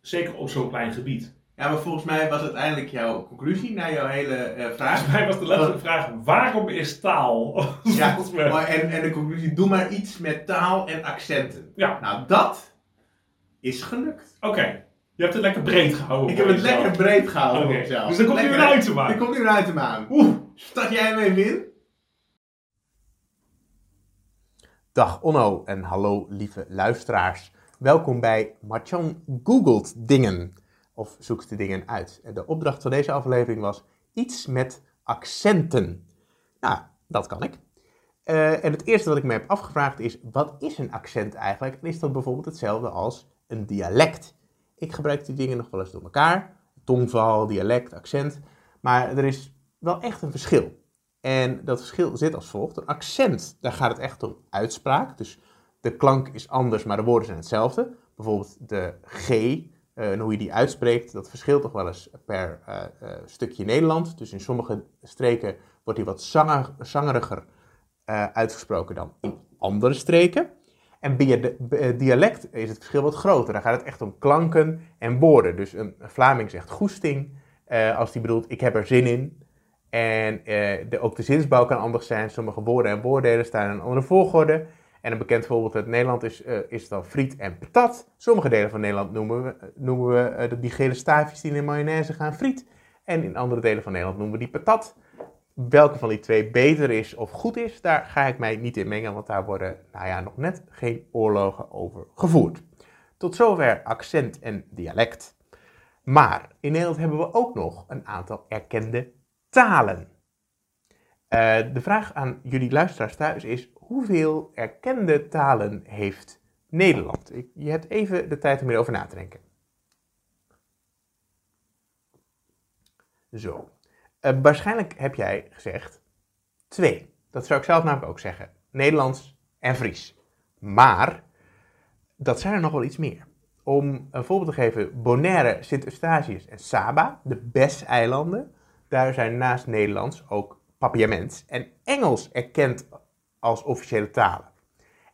zeker op zo'n klein gebied. Ja, maar volgens mij was uiteindelijk jouw conclusie naar jouw hele eh, vraag. Volgens mij was de letterlijke vraag, waarom is taal? Ja, maar en, en de conclusie, doe maar iets met taal en accenten. Ja. Nou, dat is gelukt. Oké, je hebt het lekker breed gehouden. Ik heb het jezelf. lekker breed gehouden mezelf. Dus dan komt nu een item Er aan. komt nu een item aan. Oeh, Start jij hem even in? Dag Onno en hallo lieve luisteraars. Welkom bij Marchand Googelt Dingen. Of zoekt de dingen uit. En de opdracht van deze aflevering was iets met accenten. Nou, dat kan ik. Eh, en het eerste wat ik me heb afgevraagd is, wat is een accent eigenlijk? En is dat bijvoorbeeld hetzelfde als een dialect? Ik gebruik die dingen nog wel eens door elkaar. Tongval, dialect, accent. Maar er is wel echt een verschil. En dat verschil zit als volgt. Een accent, daar gaat het echt om uitspraak. Dus de klank is anders, maar de woorden zijn hetzelfde. Bijvoorbeeld de G, eh, en hoe je die uitspreekt, dat verschilt toch wel eens per eh, eh, stukje Nederland. Dus in sommige streken wordt die wat zanger, zangeriger uitgesproken dan in andere streken. En bij dialect is het verschil wat groter. Dan gaat het echt om klanken en woorden. Dus een Vlaming zegt goesting, als die bedoelt ik heb er zin in. En eh, de, ook de zinsbouw kan anders zijn. Sommige woorden en woorddelen staan in een andere volgorde. En een bekend voorbeeld uit Nederland is, eh, is dan friet en patat. Sommige delen van Nederland noemen we, noemen we eh, die gele staafjes die in de mayonaise gaan friet. En in andere delen van Nederland noemen we die patat. Welke van die twee beter is of goed is, daar ga ik mij niet in mengen, want daar worden nou ja, nog net geen oorlogen over gevoerd. Tot zover accent en dialect. Maar in Nederland hebben we ook nog een aantal erkende talen. Eh, de vraag aan jullie luisteraars thuis is: hoeveel erkende talen heeft Nederland? Ik, je hebt even de tijd om hierover na te denken. Zo. Eh, waarschijnlijk heb jij gezegd twee. Dat zou ik zelf namelijk ook zeggen. Nederlands en Fries. Maar dat zijn er nog wel iets meer. Om een voorbeeld te geven, Bonaire, Sint-Eustatius en Saba, de BES-eilanden, daar zijn naast Nederlands ook papiaments en Engels erkend als officiële talen.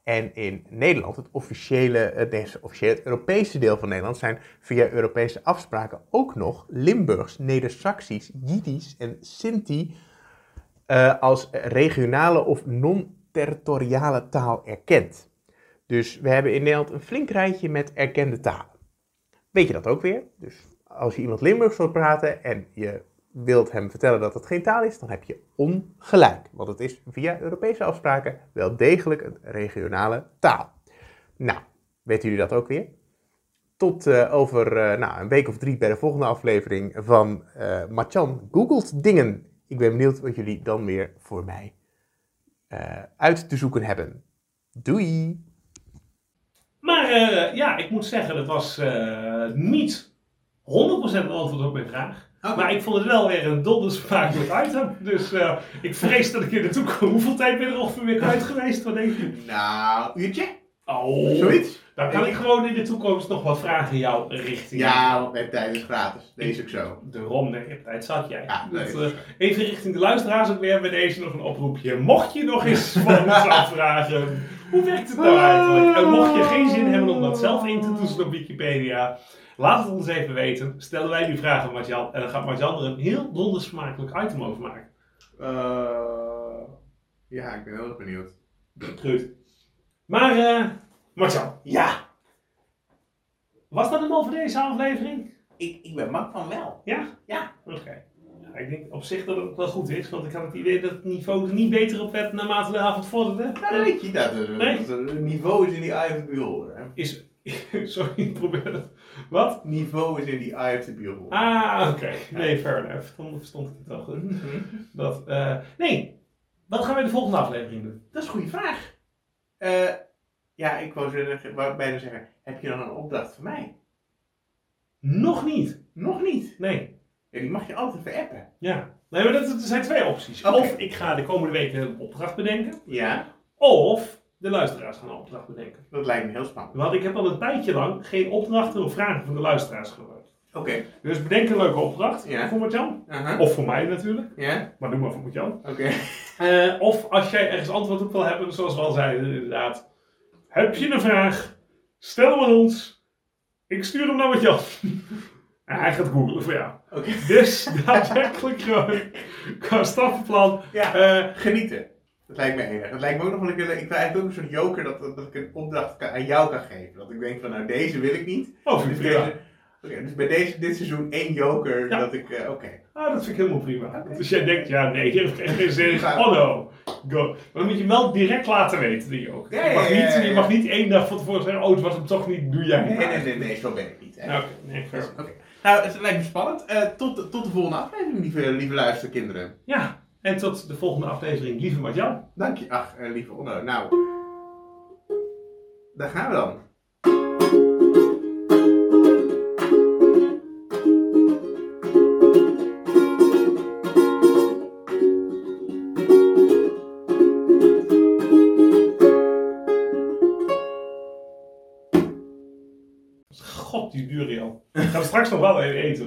En in Nederland, het officiële, het officiële Europese deel van Nederland, zijn via Europese afspraken ook nog Limburgs, Neder-Saxisch, Jiddisch en Sinti eh, als regionale of non-territoriale taal erkend. Dus we hebben in Nederland een flink rijtje met erkende talen. Weet je dat ook weer? Dus als je iemand Limburgs wilt praten en je wilt hem vertellen dat het geen taal is, dan heb je ongelijk. Want het is via Europese afspraken wel degelijk een regionale taal. Nou, weten jullie dat ook weer? Tot uh, over uh, nou, een week of drie bij de volgende aflevering van uh, Machan Googelt Dingen. Ik ben benieuwd wat jullie dan weer voor mij uit te zoeken hebben. Doei! Maar ja, ik moet zeggen, dat was niet 100% een antwoord op mijn vraag. Okay. Maar ik vond het wel weer een dondersmakelijk item. Dus uh, ik vrees dat ik in de toekomst... Hoeveel tijd ben er ongeveer weer kwijt geweest? Wat denk je? Nou, uurtje. Oh. Zoiets. Dan kan ik gewoon in de toekomst nog wat vragen in jouw richting. Ja, webtijd is gratis. Deze ook zo. De webtijd zat jij. Ja, uh, even richting de luisteraars ook weer bij deze nog een oproepje. Mocht je nog eens van ons afvragen, hoe werkt het nou eigenlijk? En mocht je geen zin hebben om dat zelf in te toetsen op Wikipedia... Laat het ons even weten. Stellen wij nu vragen aan Marjan. En dan gaat Marjan er een heel dondersmakelijk item over maken. Uh, ja, ik ben heel erg benieuwd. Goed. Maar, uh, Marjan. Ja. Was dat hem al voor deze aflevering? Ik, ik ben mak van wel. Ja? Ja. Oké. Okay. Ja, ik denk op zich dat het wel goed is, want ik had het idee dat het niveau er niet beter op werd naarmate de avond vorderde. Nou, dat weet je dat. Het nee? niveau is in die the beholder. Is, sorry, ik probeer het. Wat? Niveau is in die eye of the beholder. Ah, oké. Okay. Nee, fair enough. Dan verstond ik het wel goed. dat, uh, nee, wat gaan we in de volgende aflevering doen? Dat is een goede vraag. Uh, ja, ik wou, zeggen, wou bijna zeggen, heb je dan een opdracht voor mij? Nog niet. Nog niet? Nee. Ja, die mag je altijd verappen. Ja. Nee, maar dat, er zijn twee opties. Okay. Of ik ga de komende weken een opdracht bedenken. Ja. Of de luisteraars gaan een opdracht bedenken. Dat lijkt me heel spannend. Want ik heb al een tijdje lang geen opdrachten of vragen van de luisteraars gehoord. Oké. Okay. Dus bedenk een leuke opdracht ja. voor Martjan. Uh -huh. Of voor mij natuurlijk. Ja. Maar doe maar voor Martjan. Oké. Okay. Uh, of als jij ergens antwoord op wil hebben, zoals we al zeiden inderdaad. Heb je een vraag? Stel hem aan ons. Ik stuur hem naar Martjan. En hij gaat googlen voor jou. Okay. Dus daadwerkelijk gewoon qua stappenplan. Ja, uh, genieten. Dat lijkt me enig. Dat lijkt me ook nog wel ik wil eigenlijk ook een soort joker dat, dat, dat ik een opdracht kan, aan jou kan geven. Dat ik denk van nou deze wil ik niet. Oh, vind ik dus, deze, okay, dus bij deze, dit seizoen één joker ja. dat ik, uh, oké. Okay. Ah, dat vind ik helemaal prima. Okay. Dus jij denkt, ja nee, hier ik geen zin in. Oh no, go. Maar dan moet je hem wel direct laten weten, die joker. Je, mag ja, ja, niet, je mag niet één dag van tevoren zeggen, oh het was hem toch niet, doe jij Nee, nee, nee, nee, zo ben ik niet. Oké, nee. Oké. Nou, het lijkt me spannend. Uh, tot, tot de volgende aflevering, lieve, lieve luisterkinderen. Ja, en tot de volgende aflevering, lieve Marjan. Dank je. Ach, eh, lieve Onno. Nou, daar gaan we dan. God, die duurde al. Ik ga straks nog wel even eten.